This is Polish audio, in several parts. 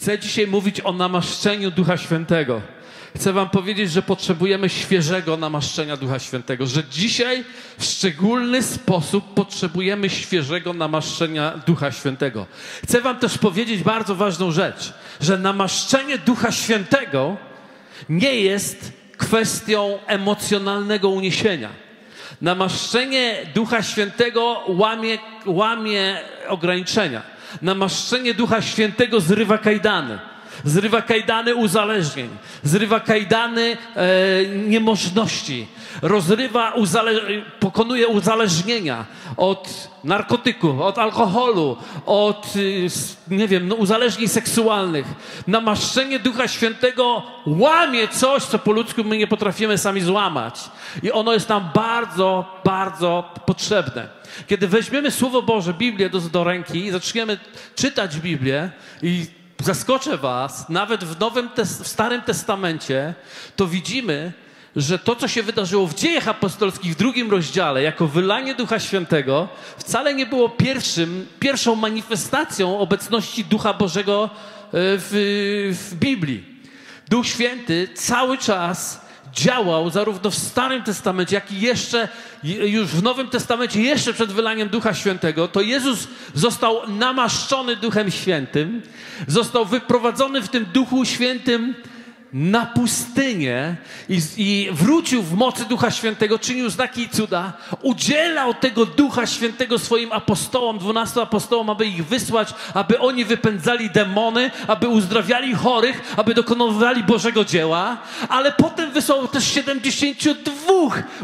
Chcę dzisiaj mówić o namaszczeniu Ducha Świętego. Chcę Wam powiedzieć, że potrzebujemy świeżego namaszczenia Ducha Świętego, że dzisiaj w szczególny sposób potrzebujemy świeżego namaszczenia Ducha Świętego. Chcę Wam też powiedzieć bardzo ważną rzecz, że namaszczenie Ducha Świętego nie jest kwestią emocjonalnego uniesienia. Namaszczenie Ducha Świętego łamie, łamie ograniczenia. Namaszczenie Ducha Świętego zrywa kajdany. Zrywa kajdany uzależnień, zrywa kajdany e, niemożności, rozrywa, uzale- pokonuje uzależnienia od narkotyków, od alkoholu, od, y, nie wiem, no, uzależnień seksualnych. Namaszczenie Ducha Świętego łamie coś, co po ludzku my nie potrafimy sami złamać. I ono jest nam bardzo, bardzo potrzebne. Kiedy weźmiemy Słowo Boże, Biblię do, do ręki i zaczniemy czytać Biblię i zaskoczę Was, nawet w, Nowym w Starym Testamencie, to widzimy, że to, co się wydarzyło w dziejach apostolskich w drugim rozdziale, jako wylanie Ducha Świętego, wcale nie było pierwszym, pierwszą manifestacją obecności Ducha Bożego e, w, w Biblii. Duch Święty cały czas działał zarówno w Starym Testamencie, jak i jeszcze już w Nowym Testamencie, jeszcze przed wylaniem Ducha Świętego, to Jezus został namaszczony Duchem Świętym, został wyprowadzony w tym Duchu Świętym na pustynię i, i wrócił w mocy Ducha Świętego, czynił znaki i cuda, udzielał tego Ducha Świętego swoim apostołom, dwunastu apostołom, aby ich wysłać, aby oni wypędzali demony, aby uzdrawiali chorych, aby dokonywali Bożego dzieła, ale potem wysłał też 72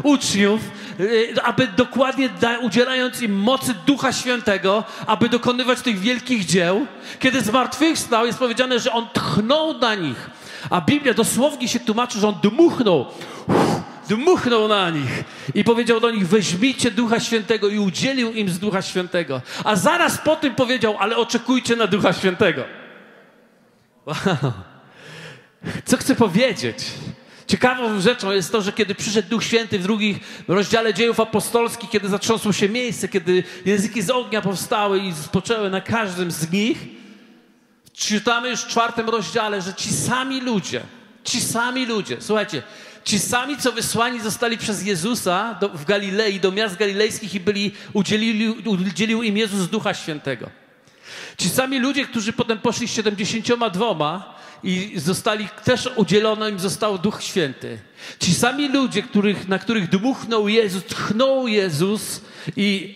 uczniów, y, aby dokładnie da, udzielając im mocy Ducha Świętego, aby dokonywać tych wielkich dzieł. Kiedy zmartwychwstał, jest powiedziane, że on tchnął na nich. A Biblia dosłownie się tłumaczy, że on dmuchnął, dmuchnął na nich i powiedział do nich: Weźmijcie Ducha Świętego i udzielił im z Ducha Świętego. A zaraz po tym powiedział: Ale oczekujcie na Ducha Świętego. Wow. Co chcę powiedzieć? Ciekawą rzeczą jest to, że kiedy przyszedł Duch Święty w drugim rozdziale dziejów apostolskich, kiedy zatrząsło się miejsce, kiedy języki z ognia powstały i spoczęły na każdym z nich, czytamy już w czwartym rozdziale, że ci sami ludzie, ci sami ludzie, słuchajcie, ci sami, co wysłani zostali przez Jezusa do, w Galilei, do miast galilejskich i byli, udzielili, udzielił im Jezus Ducha Świętego. Ci sami ludzie, którzy potem poszli z 72 i zostali, też udzielono im został Duch Święty. Ci sami ludzie, których, na których dmuchnął Jezus, tchnął Jezus i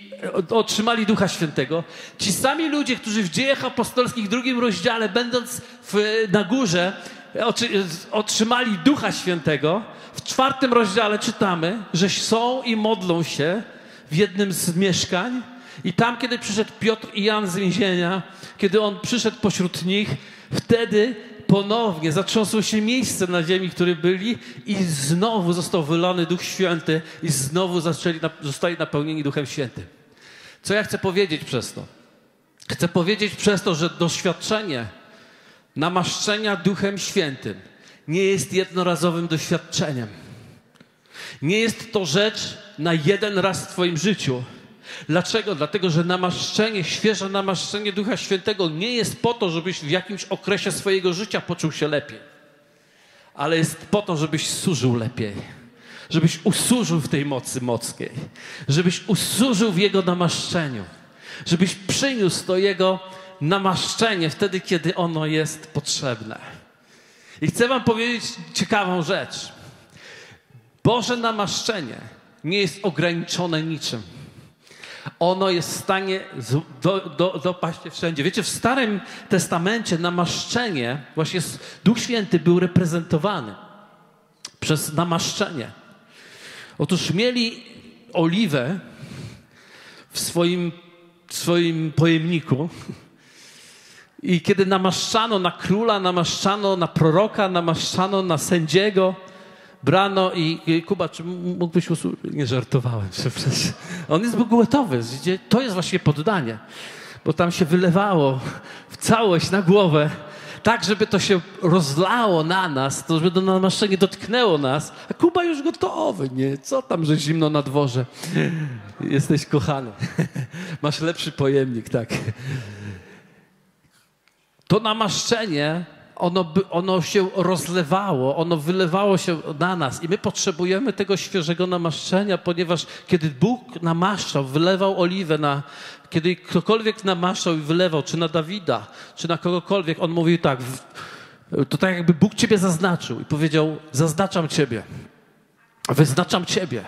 otrzymali Ducha Świętego. Ci sami ludzie, którzy w dziejach apostolskich w drugim rozdziale, będąc w, na górze, otrzy- otrzymali Ducha Świętego, w czwartym rozdziale czytamy, że są i modlą się w jednym z mieszkań. I tam, kiedy przyszedł Piotr i Jan z więzienia, kiedy on przyszedł pośród nich, wtedy ponownie zatrząsło się miejsce na ziemi, w którym byli i znowu został wylany Duch Święty i znowu zaczęli, zostali napełnieni Duchem Świętym. Co ja chcę powiedzieć przez to? Chcę powiedzieć przez to, że doświadczenie namaszczenia Duchem Świętym nie jest jednorazowym doświadczeniem. Nie jest to rzecz na jeden raz w Twoim życiu. Dlaczego? Dlatego, że namaszczenie, świeże namaszczenie Ducha Świętego nie jest po to, żebyś w jakimś okresie swojego życia poczuł się lepiej, ale jest po to, żebyś służył lepiej. Żebyś usłużył w tej mocy mockiej, żebyś usłużył w Jego namaszczeniu, żebyś przyniósł to Jego namaszczenie wtedy, kiedy ono jest potrzebne. I chcę Wam powiedzieć ciekawą rzecz. Boże namaszczenie nie jest ograniczone niczym. Ono jest w stanie do, do, dopaść wszędzie. Wiecie, w Starym Testamencie namaszczenie, właśnie Duch Święty był reprezentowany przez namaszczenie. Otóż mieli oliwę w swoim, swoim pojemniku i kiedy namaszczano na króla, namaszczano na proroka, namaszczano na sędziego, brano i, i Kuba, czy mógłbyś usłyszeć? Nie żartowałem, przepraszam. On jest widzicie? to jest właśnie poddanie, bo tam się wylewało w całość na głowę, tak żeby to się rozlało na nas, to żeby to namaszczenie dotknęło nas, a Kuba już gotowy, nie? Co tam, że zimno na dworze? Jesteś kochany. Masz lepszy pojemnik, tak. to namaszczenie, ono, ono się rozlewało, ono wylewało się na nas i my potrzebujemy tego świeżego namaszczenia, ponieważ kiedy Bóg namaszczał, wylewał oliwę na, kiedy ktokolwiek namaszczał i wylewał, czy na Dawida, czy na kogokolwiek, on mówił tak, to tak jakby Bóg ciebie zaznaczył i powiedział, zaznaczam ciebie, wyznaczam ciebie.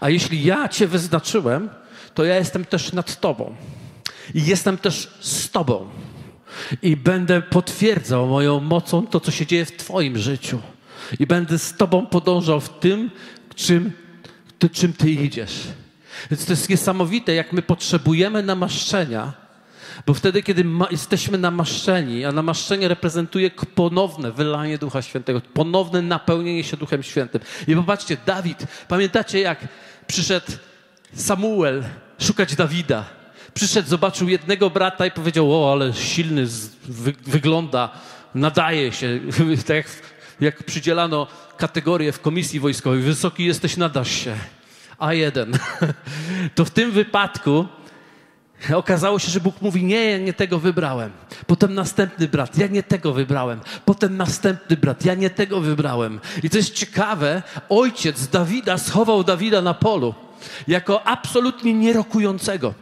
A jeśli ja cię wyznaczyłem, to ja jestem też nad tobą. I jestem też z tobą. I będę potwierdzał moją mocą to, co się dzieje w twoim życiu. I będę z tobą podążał w tym, czym ty, czym ty idziesz. Więc to jest niesamowite, jak my potrzebujemy namaszczenia, bo wtedy, kiedy ma, jesteśmy namaszczeni, a namaszczenie reprezentuje ponowne wylanie Ducha Świętego, ponowne napełnienie się Duchem Świętym. I popatrzcie, Dawid, pamiętacie jak przyszedł Samuel szukać Dawida? Przyszedł, zobaczył jednego brata i powiedział: O, ale silny wy, wygląda, nadaje się. tak jak, jak przydzielano kategorię w komisji wojskowej: Wysoki jesteś, nadasz się. A1. to w tym wypadku Okazało się, że Bóg mówi: Nie, ja nie tego wybrałem. Potem następny brat: Ja nie tego wybrałem. Potem następny brat: Ja nie tego wybrałem. I to jest ciekawe, ojciec Dawida schował Dawida na polu jako absolutnie nierokującego.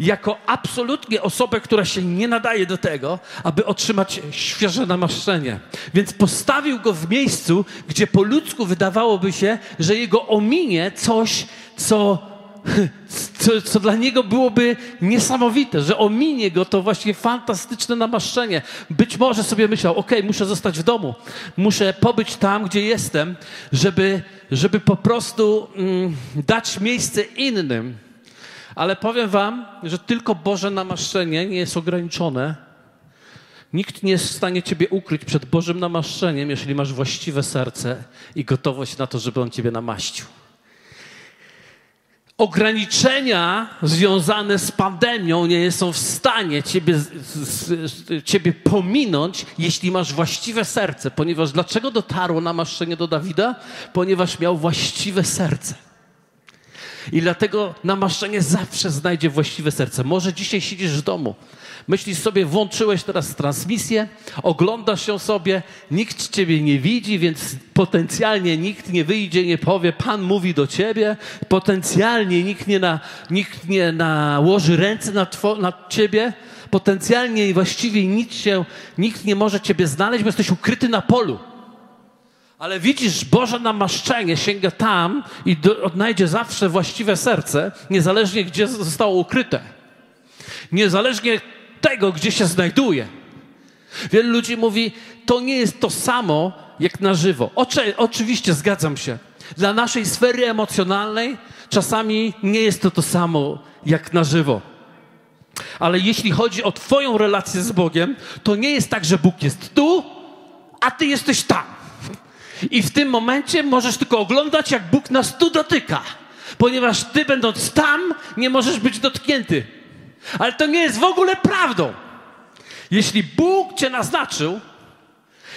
Jako absolutnie osobę, która się nie nadaje do tego, aby otrzymać świeże namaszczenie. Więc postawił go w miejscu, gdzie po ludzku wydawałoby się, że jego ominie coś, co co, co, dla niego byłoby niesamowite, że ominie go to właśnie fantastyczne namaszczenie. Być może sobie myślał, ok, muszę zostać w domu, muszę pobyć tam, gdzie jestem, żeby, żeby po prostu mm, dać miejsce innym. Ale powiem wam, że tylko Boże namaszczenie nie jest ograniczone. Nikt nie jest w stanie ciebie ukryć przed Bożym namaszczeniem, jeżeli masz właściwe serce i gotowość na to, żeby On ciebie namaścił ograniczenia związane z pandemią nie są w stanie ciebie, ciebie pominąć, jeśli masz właściwe serce. Ponieważ dlaczego dotarło namaszczenie do Dawida? Ponieważ miał właściwe serce. I dlatego namaszczenie zawsze znajdzie właściwe serce. Może dzisiaj siedzisz w domu, Myślisz sobie, włączyłeś teraz transmisję, oglądasz ją sobie, nikt ciebie nie widzi, więc potencjalnie nikt nie wyjdzie, nie powie, Pan mówi do ciebie, potencjalnie nikt nie, na, nikt nie nałoży ręce na, two, na ciebie, potencjalnie i właściwie nic się, nikt nie może ciebie znaleźć, bo jesteś ukryty na polu. Ale widzisz, Boże namaszczenie sięga tam i do, odnajdzie zawsze właściwe serce, niezależnie gdzie zostało ukryte. Niezależnie tego, gdzie się znajduje. Wielu ludzi mówi, to nie jest to samo jak na żywo. Oczy, oczywiście zgadzam się. Dla naszej sfery emocjonalnej czasami nie jest to to samo jak na żywo. Ale jeśli chodzi o Twoją relację z Bogiem, to nie jest tak, że Bóg jest tu, a Ty jesteś tam. I w tym momencie możesz tylko oglądać, jak Bóg nas tu dotyka, ponieważ Ty, będąc tam, nie możesz być dotknięty. Ale to nie jest w ogóle prawdą. Jeśli Bóg cię naznaczył,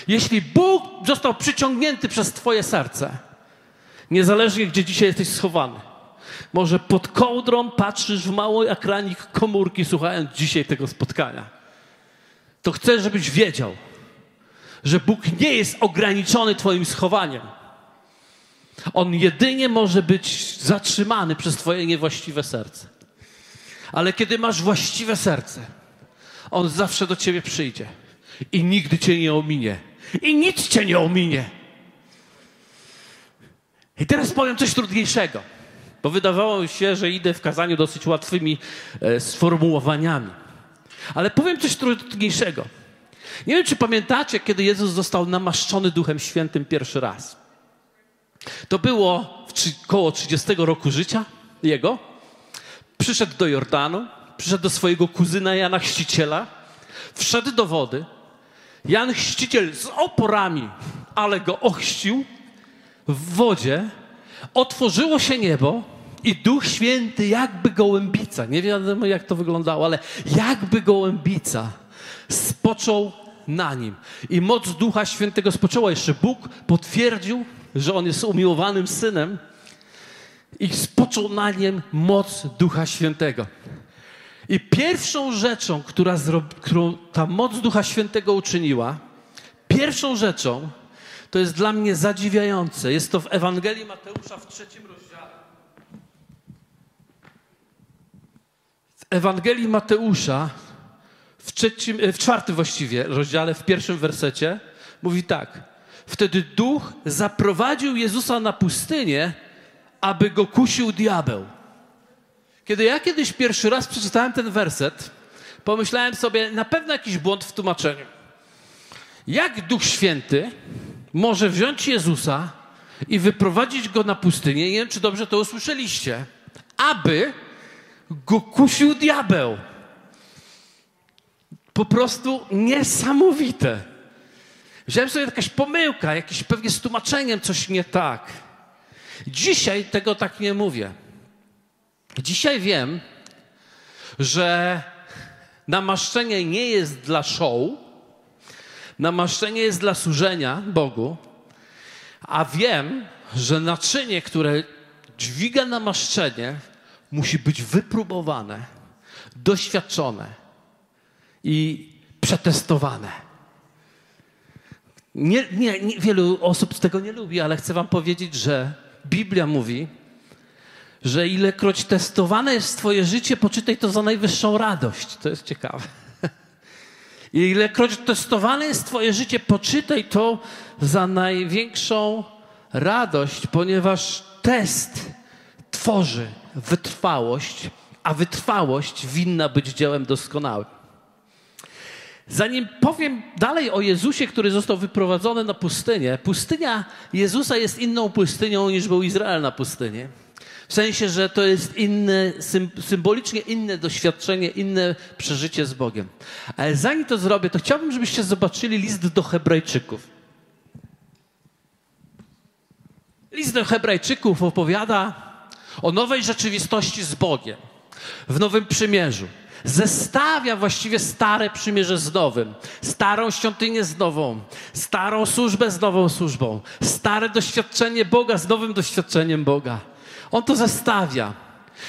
jeśli Bóg został przyciągnięty przez Twoje serce, niezależnie gdzie dzisiaj jesteś schowany, może pod kołdrą patrzysz w mały ekranik komórki, słuchając dzisiaj tego spotkania, to chcę, żebyś wiedział, że Bóg nie jest ograniczony Twoim schowaniem. On jedynie może być zatrzymany przez Twoje niewłaściwe serce. Ale kiedy masz właściwe serce, On zawsze do ciebie przyjdzie i nigdy cię nie ominie. I nic cię nie ominie. I teraz powiem coś trudniejszego, bo wydawało mi się, że idę w kazaniu dosyć łatwymi e, sformułowaniami. Ale powiem coś trudniejszego. Nie wiem, czy pamiętacie, kiedy Jezus został namaszczony Duchem Świętym pierwszy raz. To było w koło 30 roku życia Jego przyszedł do Jordanu, przyszedł do swojego kuzyna Jana Chrzciciela, wszedł do wody. Jan Chrzciciel z oporami, ale go ochrzcił w wodzie. Otworzyło się niebo i Duch Święty jakby gołębica, nie wiadomo jak to wyglądało, ale jakby gołębica spoczął na nim. I moc Ducha Świętego spoczęła. Jeszcze Bóg potwierdził, że on jest umiłowanym synem i spoczął na nim moc Ducha Świętego. I pierwszą rzeczą, która którą ta moc Ducha Świętego uczyniła, pierwszą rzeczą, to jest dla mnie zadziwiające. Jest to w Ewangelii Mateusza w trzecim rozdziale. W Ewangelii Mateusza w, trzecim, w czwartym właściwie rozdziale, w pierwszym wersecie, mówi tak. Wtedy duch zaprowadził Jezusa na pustynię, aby go kusił diabeł. Kiedy ja kiedyś pierwszy raz przeczytałem ten werset, pomyślałem sobie, na pewno jakiś błąd w tłumaczeniu. Jak Duch Święty może wziąć Jezusa i wyprowadzić go na pustynię, nie wiem, czy dobrze to usłyszeliście, aby go kusił diabeł. Po prostu niesamowite. Wziąłem sobie jakaś pomyłka, jakieś pewnie z tłumaczeniem coś nie tak. Dzisiaj tego tak nie mówię. Dzisiaj wiem, że namaszczenie nie jest dla show, namaszczenie jest dla służenia Bogu, a wiem, że naczynie, które dźwiga namaszczenie, musi być wypróbowane, doświadczone i przetestowane. Nie, nie, nie, wielu osób tego nie lubi, ale chcę Wam powiedzieć, że Biblia mówi, że ilekroć testowane jest Twoje życie, poczytaj to za najwyższą radość. To jest ciekawe. I ilekroć testowane jest Twoje życie, poczytaj to za największą radość, ponieważ test tworzy wytrwałość, a wytrwałość winna być dziełem doskonałym. Zanim powiem dalej o Jezusie, który został wyprowadzony na pustynię, pustynia Jezusa jest inną pustynią niż był Izrael na pustyni. W sensie, że to jest inne, symbolicznie inne doświadczenie, inne przeżycie z Bogiem. Ale zanim to zrobię, to chciałbym, żebyście zobaczyli list do Hebrajczyków. List do Hebrajczyków opowiada o nowej rzeczywistości z Bogiem w Nowym Przymierzu zestawia właściwie stare przymierze z nowym, starą świątynię z nową, starą służbę z nową służbą, stare doświadczenie Boga z nowym doświadczeniem Boga. On to zestawia.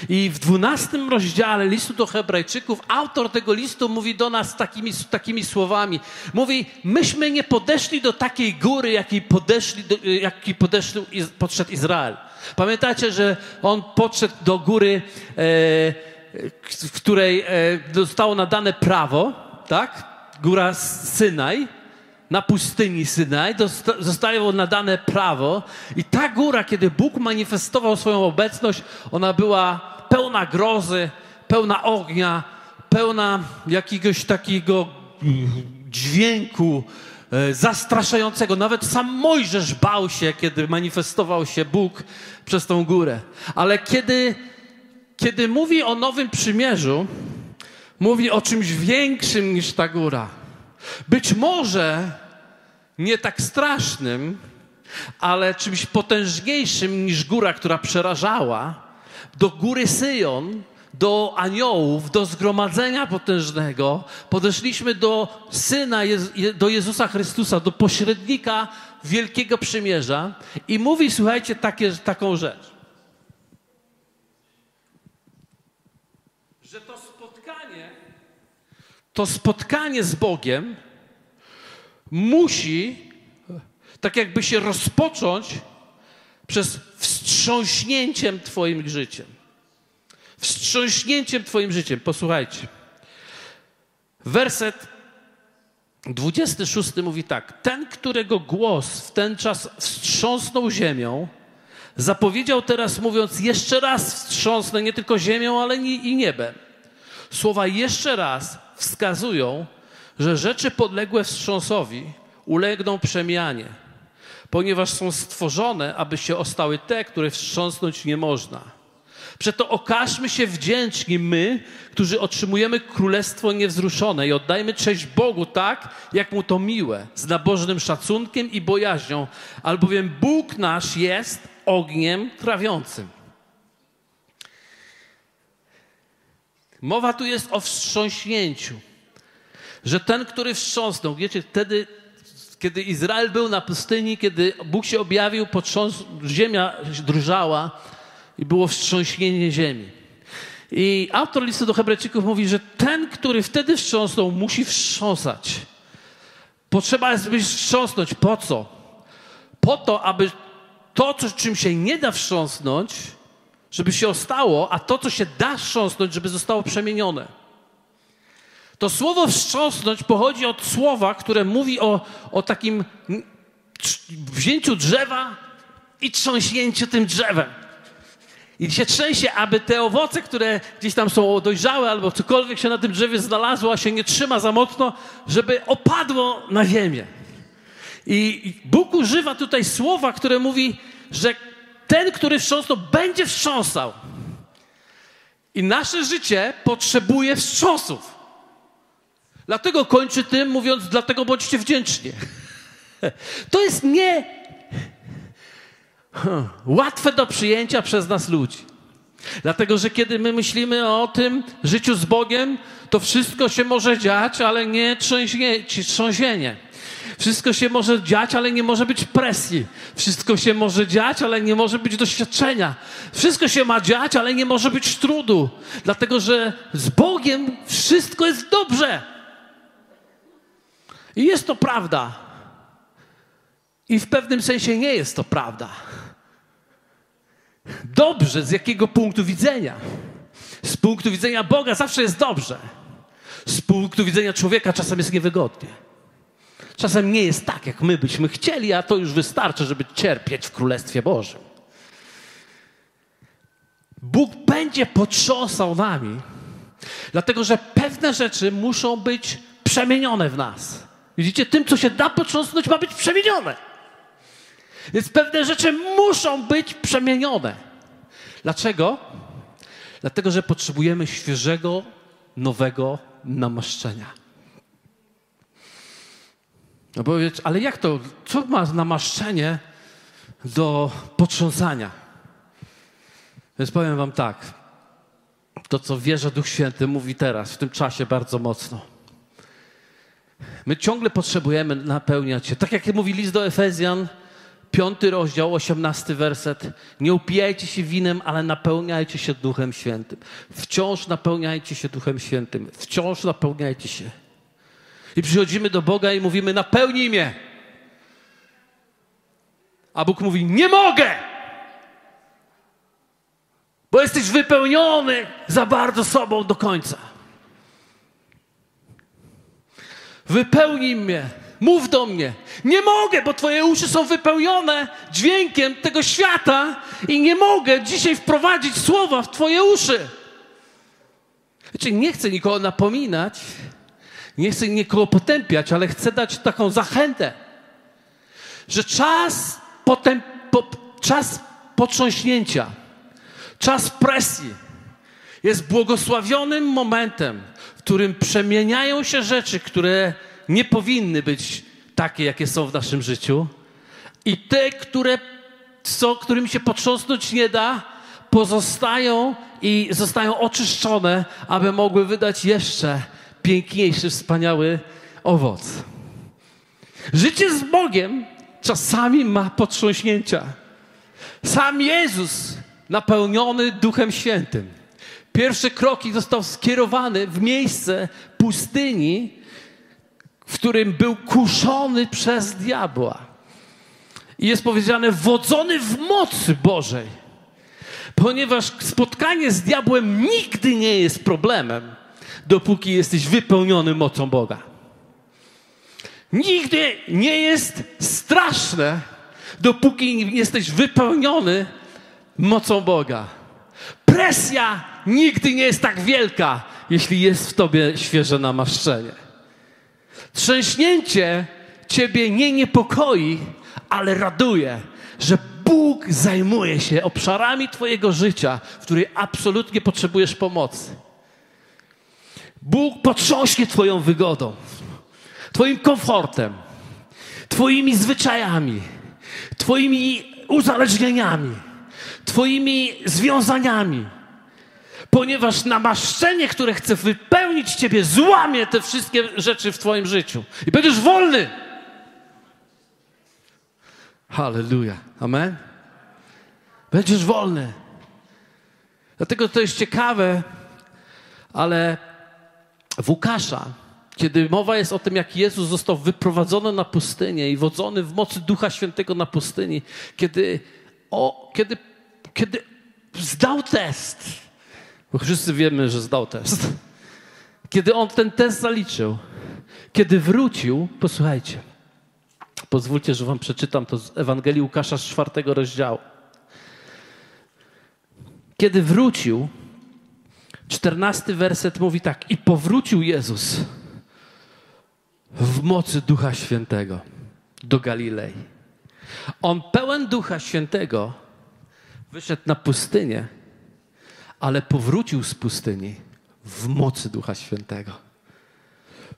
I w dwunastym rozdziale listu do Hebrajczyków autor tego listu mówi do nas takimi, takimi słowami. Mówi, myśmy nie podeszli do takiej góry, jakiej, podeszli, do, jakiej podeszli, podszedł Izrael. Pamiętacie, że on podszedł do góry e, w której e, zostało nadane prawo, tak? Góra Synaj, na pustyni Synaj zostało nadane prawo i ta góra, kiedy Bóg manifestował swoją obecność, ona była pełna grozy, pełna ognia, pełna jakiegoś takiego dźwięku e, zastraszającego. Nawet sam Mojżesz bał się, kiedy manifestował się Bóg przez tą górę. Ale kiedy kiedy mówi o Nowym Przymierzu, mówi o czymś większym niż ta góra. Być może nie tak strasznym, ale czymś potężniejszym niż góra, która przerażała. Do góry Syjon, do aniołów, do zgromadzenia potężnego, podeszliśmy do Syna, do Jezusa Chrystusa, do pośrednika Wielkiego Przymierza i mówi, słuchajcie, takie, taką rzecz. To spotkanie z Bogiem musi tak jakby się rozpocząć przez wstrząśnięciem Twoim życiem. Wstrząśnięciem Twoim życiem. Posłuchajcie. Werset 26 mówi tak. Ten, którego głos w ten czas wstrząsnął ziemią, zapowiedział teraz mówiąc, jeszcze raz wstrząsnę nie tylko ziemią, ale i niebem. Słowa jeszcze raz wskazują, że rzeczy podległe wstrząsowi ulegną przemianie, ponieważ są stworzone, aby się ostały te, które wstrząsnąć nie można. Przeto okażmy się wdzięczni my, którzy otrzymujemy królestwo niewzruszone i oddajmy cześć Bogu tak, jak mu to miłe, z nabożnym szacunkiem i bojaźnią, albowiem Bóg nasz jest ogniem trawiącym. Mowa tu jest o wstrząśnięciu. Że ten, który wstrząsnął, wiecie, wtedy, kiedy Izrael był na pustyni, kiedy Bóg się objawił, potrząs, ziemia drżała i było wstrząśnienie ziemi. I autor listu do Hebrajczyków mówi, że ten, który wtedy wstrząsnął, musi wstrząsać. Potrzeba jest by wstrząsnąć. Po co? Po to, aby to, czym się nie da wstrząsnąć, żeby się ostało, a to, co się da wstrząsnąć, żeby zostało przemienione. To słowo wstrząsnąć pochodzi od słowa, które mówi o, o takim wzięciu drzewa i trząśnięciu tym drzewem. I się trzęsie, aby te owoce, które gdzieś tam są dojrzałe albo cokolwiek się na tym drzewie znalazło, a się nie trzyma za mocno, żeby opadło na ziemię. I Bóg używa tutaj słowa, które mówi, że ten, który wstrząsnął, będzie wstrząsał. I nasze życie potrzebuje wstrząsów. Dlatego kończy tym, mówiąc, dlatego bądźcie wdzięczni. To jest nie łatwe do przyjęcia przez nas ludzi. Dlatego, że kiedy my myślimy o tym życiu z Bogiem, to wszystko się może dziać, ale nie trząsienie. Wszystko się może dziać, ale nie może być presji. Wszystko się może dziać, ale nie może być doświadczenia. Wszystko się ma dziać, ale nie może być trudu. Dlatego, że z Bogiem wszystko jest dobrze. I jest to prawda. I w pewnym sensie nie jest to prawda. Dobrze z jakiego punktu widzenia? Z punktu widzenia Boga zawsze jest dobrze. Z punktu widzenia człowieka czasem jest niewygodnie. Czasem nie jest tak, jak my byśmy chcieli, a to już wystarczy, żeby cierpieć w Królestwie Bożym. Bóg będzie potrząsał nami, dlatego że pewne rzeczy muszą być przemienione w nas. Widzicie, tym, co się da potrząsnąć, ma być przemienione. Więc pewne rzeczy muszą być przemienione. Dlaczego? Dlatego, że potrzebujemy świeżego, nowego namaszczenia. No ale jak to? Co ma namaszczenie do potrząsania? Więc powiem wam tak. To, co wierzę Duch Święty mówi teraz, w tym czasie bardzo mocno. My ciągle potrzebujemy napełniać się. Tak jak mówi list do Efezjan, piąty rozdział, osiemnasty werset. Nie upijajcie się winem, ale napełniajcie się Duchem Świętym. Wciąż napełniajcie się Duchem Świętym. Wciąż napełniajcie się. I przychodzimy do Boga i mówimy: napełnij mnie. A Bóg mówi: nie mogę. Bo jesteś wypełniony za bardzo sobą do końca. Wypełnij mnie. Mów do mnie. Nie mogę, bo Twoje uszy są wypełnione dźwiękiem tego świata i nie mogę dzisiaj wprowadzić słowa w Twoje uszy. Wiecie, nie chcę nikogo napominać, nie chcę nikogo potępiać, ale chcę dać taką zachętę, że czas, potem, po, czas potrząśnięcia, czas presji jest błogosławionym momentem, w którym przemieniają się rzeczy, które nie powinny być takie, jakie są w naszym życiu. I te, które są, którym się potrząsnąć nie da, pozostają i zostają oczyszczone, aby mogły wydać jeszcze piękniejszy, wspaniały owoc. Życie z Bogiem czasami ma potrząśnięcia. Sam Jezus, napełniony Duchem Świętym, pierwsze kroki został skierowany w miejsce pustyni, w którym był kuszony przez diabła. I jest powiedziane, wodzony w mocy Bożej. Ponieważ spotkanie z diabłem nigdy nie jest problemem, dopóki jesteś wypełniony mocą Boga. Nigdy nie jest straszne, dopóki jesteś wypełniony mocą Boga. Presja nigdy nie jest tak wielka, jeśli jest w tobie świeże namaszczenie. Trzęśnięcie ciebie nie niepokoi, ale raduje, że Bóg zajmuje się obszarami Twojego życia, w których absolutnie potrzebujesz pomocy. Bóg potrząśnie Twoją wygodą, Twoim komfortem, Twoimi zwyczajami, Twoimi uzależnieniami, Twoimi związaniami ponieważ namaszczenie, które chce wypełnić Ciebie, złamie te wszystkie rzeczy w Twoim życiu. I będziesz wolny. Halleluja. Amen. Będziesz wolny. Dlatego to jest ciekawe, Ale Łukasza, kiedy mowa jest o tym, jak Jezus został wyprowadzony na pustynię i wodzony w mocy Ducha Świętego na pustyni, kiedy, o, kiedy, kiedy zdał test, bo wszyscy wiemy, że zdał test, kiedy on ten test zaliczył, kiedy wrócił, posłuchajcie, pozwólcie, że wam przeczytam to z Ewangelii Łukasza z czwartego rozdziału. Kiedy wrócił, czternasty werset mówi tak, i powrócił Jezus w mocy Ducha Świętego do Galilei. On pełen Ducha Świętego wyszedł na pustynię, ale powrócił z pustyni w mocy Ducha Świętego.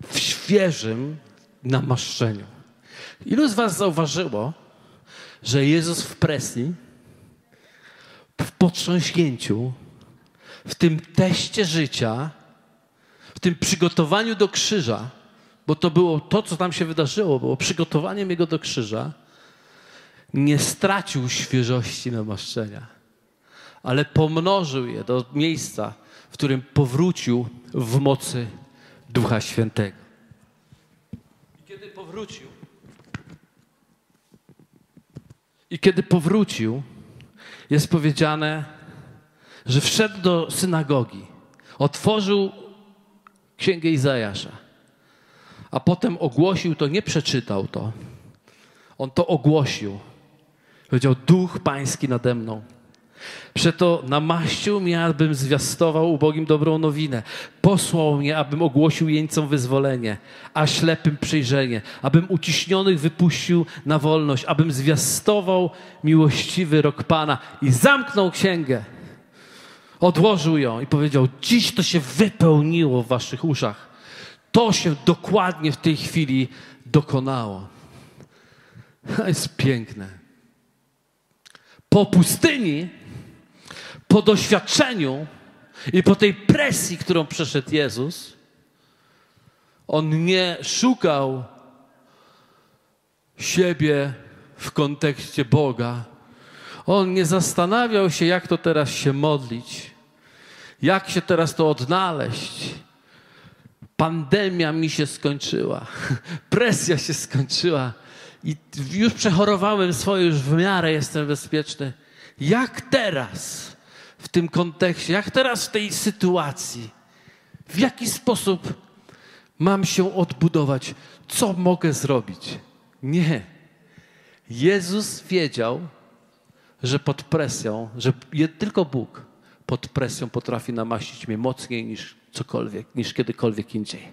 W świeżym namaszczeniu. Ilu z Was zauważyło, że Jezus w presji, w potrząśnięciu, w tym teście życia, w tym przygotowaniu do krzyża, bo to było to, co tam się wydarzyło, było przygotowaniem Jego do krzyża, nie stracił świeżości namaszczenia, ale pomnożył je do miejsca, w którym powrócił w mocy Ducha Świętego. I kiedy powrócił, i kiedy powrócił, jest powiedziane, że wszedł do synagogi, otworzył księgę Izajasza, a potem ogłosił to, nie przeczytał to. On to ogłosił. Powiedział: Duch Pański nade mną. Przeto namaścił mnie, abym zwiastował ubogim dobrą nowinę. Posłał mnie, abym ogłosił jeńcom wyzwolenie, a ślepym przyjrzenie, abym uciśnionych wypuścił na wolność, abym zwiastował miłościwy rok Pana i zamknął księgę. Odłożył ją i powiedział: Dziś to się wypełniło w waszych uszach. To się dokładnie w tej chwili dokonało. To jest piękne. Po pustyni po doświadczeniu i po tej presji, którą przeszedł Jezus, on nie szukał siebie w kontekście Boga. On nie zastanawiał się, jak to teraz się modlić, jak się teraz to odnaleźć. Pandemia mi się skończyła, presja się skończyła i już przechorowałem swoje, już w miarę jestem bezpieczny. Jak teraz? w tym kontekście, jak teraz w tej sytuacji, w jaki sposób mam się odbudować, co mogę zrobić. Nie. Jezus wiedział, że pod presją, że tylko Bóg pod presją potrafi namaścić mnie mocniej niż cokolwiek, niż kiedykolwiek indziej.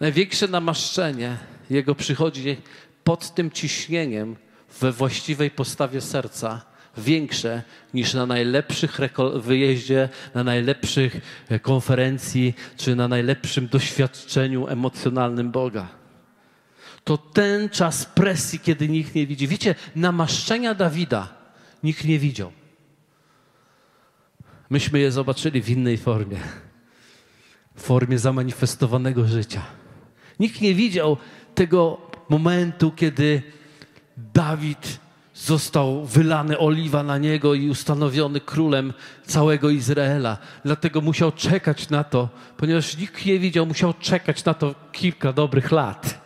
Największe namaszczenie Jego przychodzi pod tym ciśnieniem we właściwej postawie serca, większe niż na najlepszych wyjeździe, na najlepszych e, konferencji, czy na najlepszym doświadczeniu emocjonalnym Boga. To ten czas presji, kiedy nikt nie widzi. Wiecie, namaszczenia Dawida nikt nie widział. Myśmy je zobaczyli w innej formie. W formie zamanifestowanego życia. Nikt nie widział tego momentu, kiedy Dawid został wylany oliwa na niego i ustanowiony królem całego Izraela. Dlatego musiał czekać na to, ponieważ nikt nie widział, musiał czekać na to kilka dobrych lat.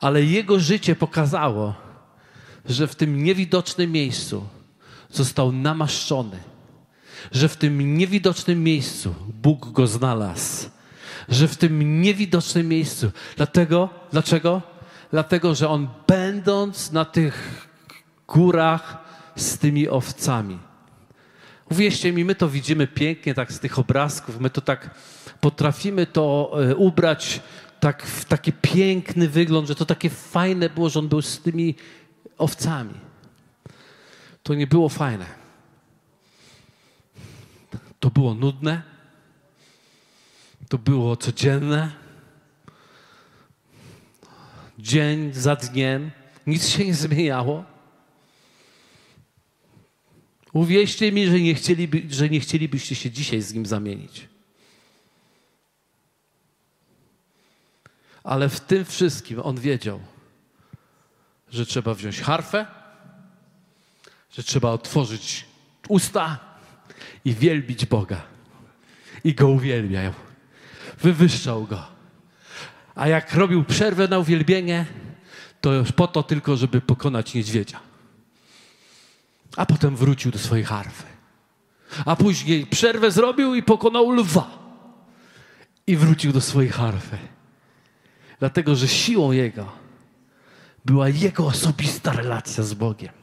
Ale jego życie pokazało, że w tym niewidocznym miejscu został namaszczony, że w tym niewidocznym miejscu Bóg go znalazł, że w tym niewidocznym miejscu. Dlatego, dlaczego? dlatego że on będąc na tych górach z tymi owcami. Uwierzcie mi, my to widzimy pięknie tak z tych obrazków, my to tak potrafimy to e, ubrać tak w taki piękny wygląd, że to takie fajne było, że on był z tymi owcami. To nie było fajne. To było nudne. To było codzienne dzień za dniem, nic się nie zmieniało. Uwierzcie mi, że nie, chcieliby, że nie chcielibyście się dzisiaj z nim zamienić. Ale w tym wszystkim on wiedział, że trzeba wziąć harfę, że trzeba otworzyć usta i wielbić Boga. I go uwielbiał. Wywyższał go. A jak robił przerwę na uwielbienie, to już po to tylko, żeby pokonać niedźwiedzia. A potem wrócił do swojej harfy. A później przerwę zrobił i pokonał lwa. I wrócił do swojej harfy. Dlatego, że siłą jego była jego osobista relacja z Bogiem.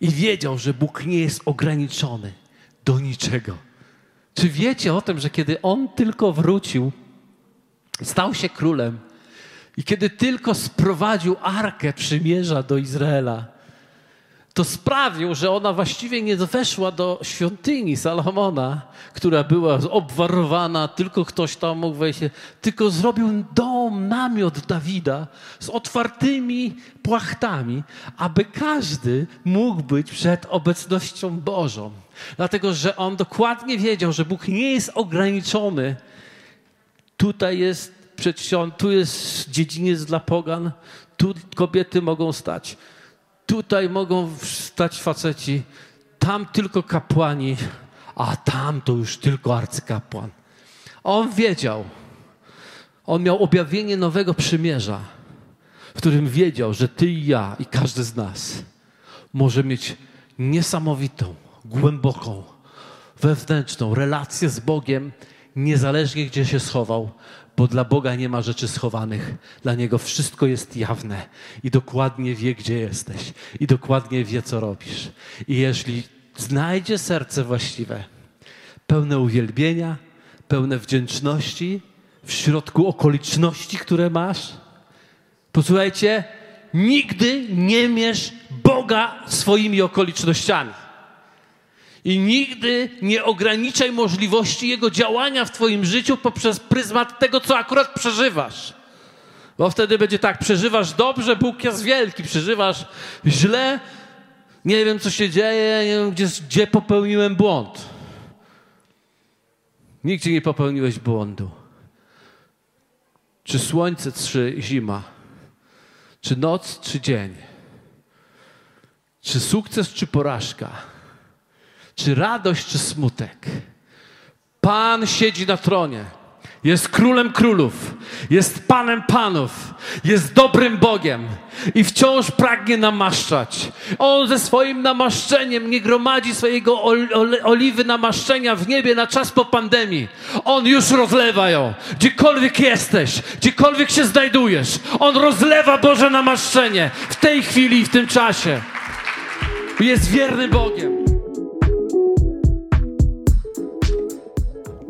I wiedział, że Bóg nie jest ograniczony do niczego. Czy wiecie o tym, że kiedy on tylko wrócił, stał się królem i kiedy tylko sprowadził arkę przymierza do Izraela, to sprawił, że ona właściwie nie weszła do świątyni Salomona, która była obwarowana, tylko ktoś tam mógł wejść, tylko zrobił dom, namiot Dawida z otwartymi płachtami, aby każdy mógł być przed obecnością Bożą. Dlatego, że on dokładnie wiedział, że Bóg nie jest ograniczony. Tutaj jest przedsiąg, tu jest dziedziniec dla pogan, tu kobiety mogą stać Tutaj mogą stać faceci, tam tylko kapłani, a tam to już tylko arcykapłan. On wiedział, on miał objawienie nowego przymierza, w którym wiedział, że ty i ja i każdy z nas może mieć niesamowitą, głęboką, wewnętrzną relację z Bogiem, niezależnie gdzie się schował, bo dla Boga nie ma rzeczy schowanych. Dla Niego wszystko jest jawne i dokładnie wie, gdzie jesteś i dokładnie wie, co robisz. I jeśli znajdzie serce właściwe, pełne uwielbienia, pełne wdzięczności w środku okoliczności, które masz, posłuchajcie, nigdy nie mierz Boga swoimi okolicznościami. I nigdy nie ograniczaj możliwości Jego działania w Twoim życiu poprzez pryzmat tego, co akurat przeżywasz. Bo wtedy będzie tak, przeżywasz dobrze, Bóg jest wielki, przeżywasz źle, nie wiem, co się dzieje, nie wiem, gdzie, gdzie popełniłem błąd. Nigdzie nie popełniłeś błędu. Czy słońce, czy zima, czy noc, czy dzień, czy sukces, czy porażka czy radość, czy smutek. Pan siedzi na tronie. Jest królem królów, jest panem panów, jest dobrym Bogiem i wciąż pragnie namaszczać. On ze swoim namaszczeniem nie gromadzi swojego ol, ol, oliwy namaszczenia w niebie na czas po pandemii. On już rozlewa ją. Gdziekolwiek jesteś, gdziekolwiek się znajdujesz, On rozlewa Boże namaszczenie w tej chwili i w tym czasie. Jest wierny Bogiem.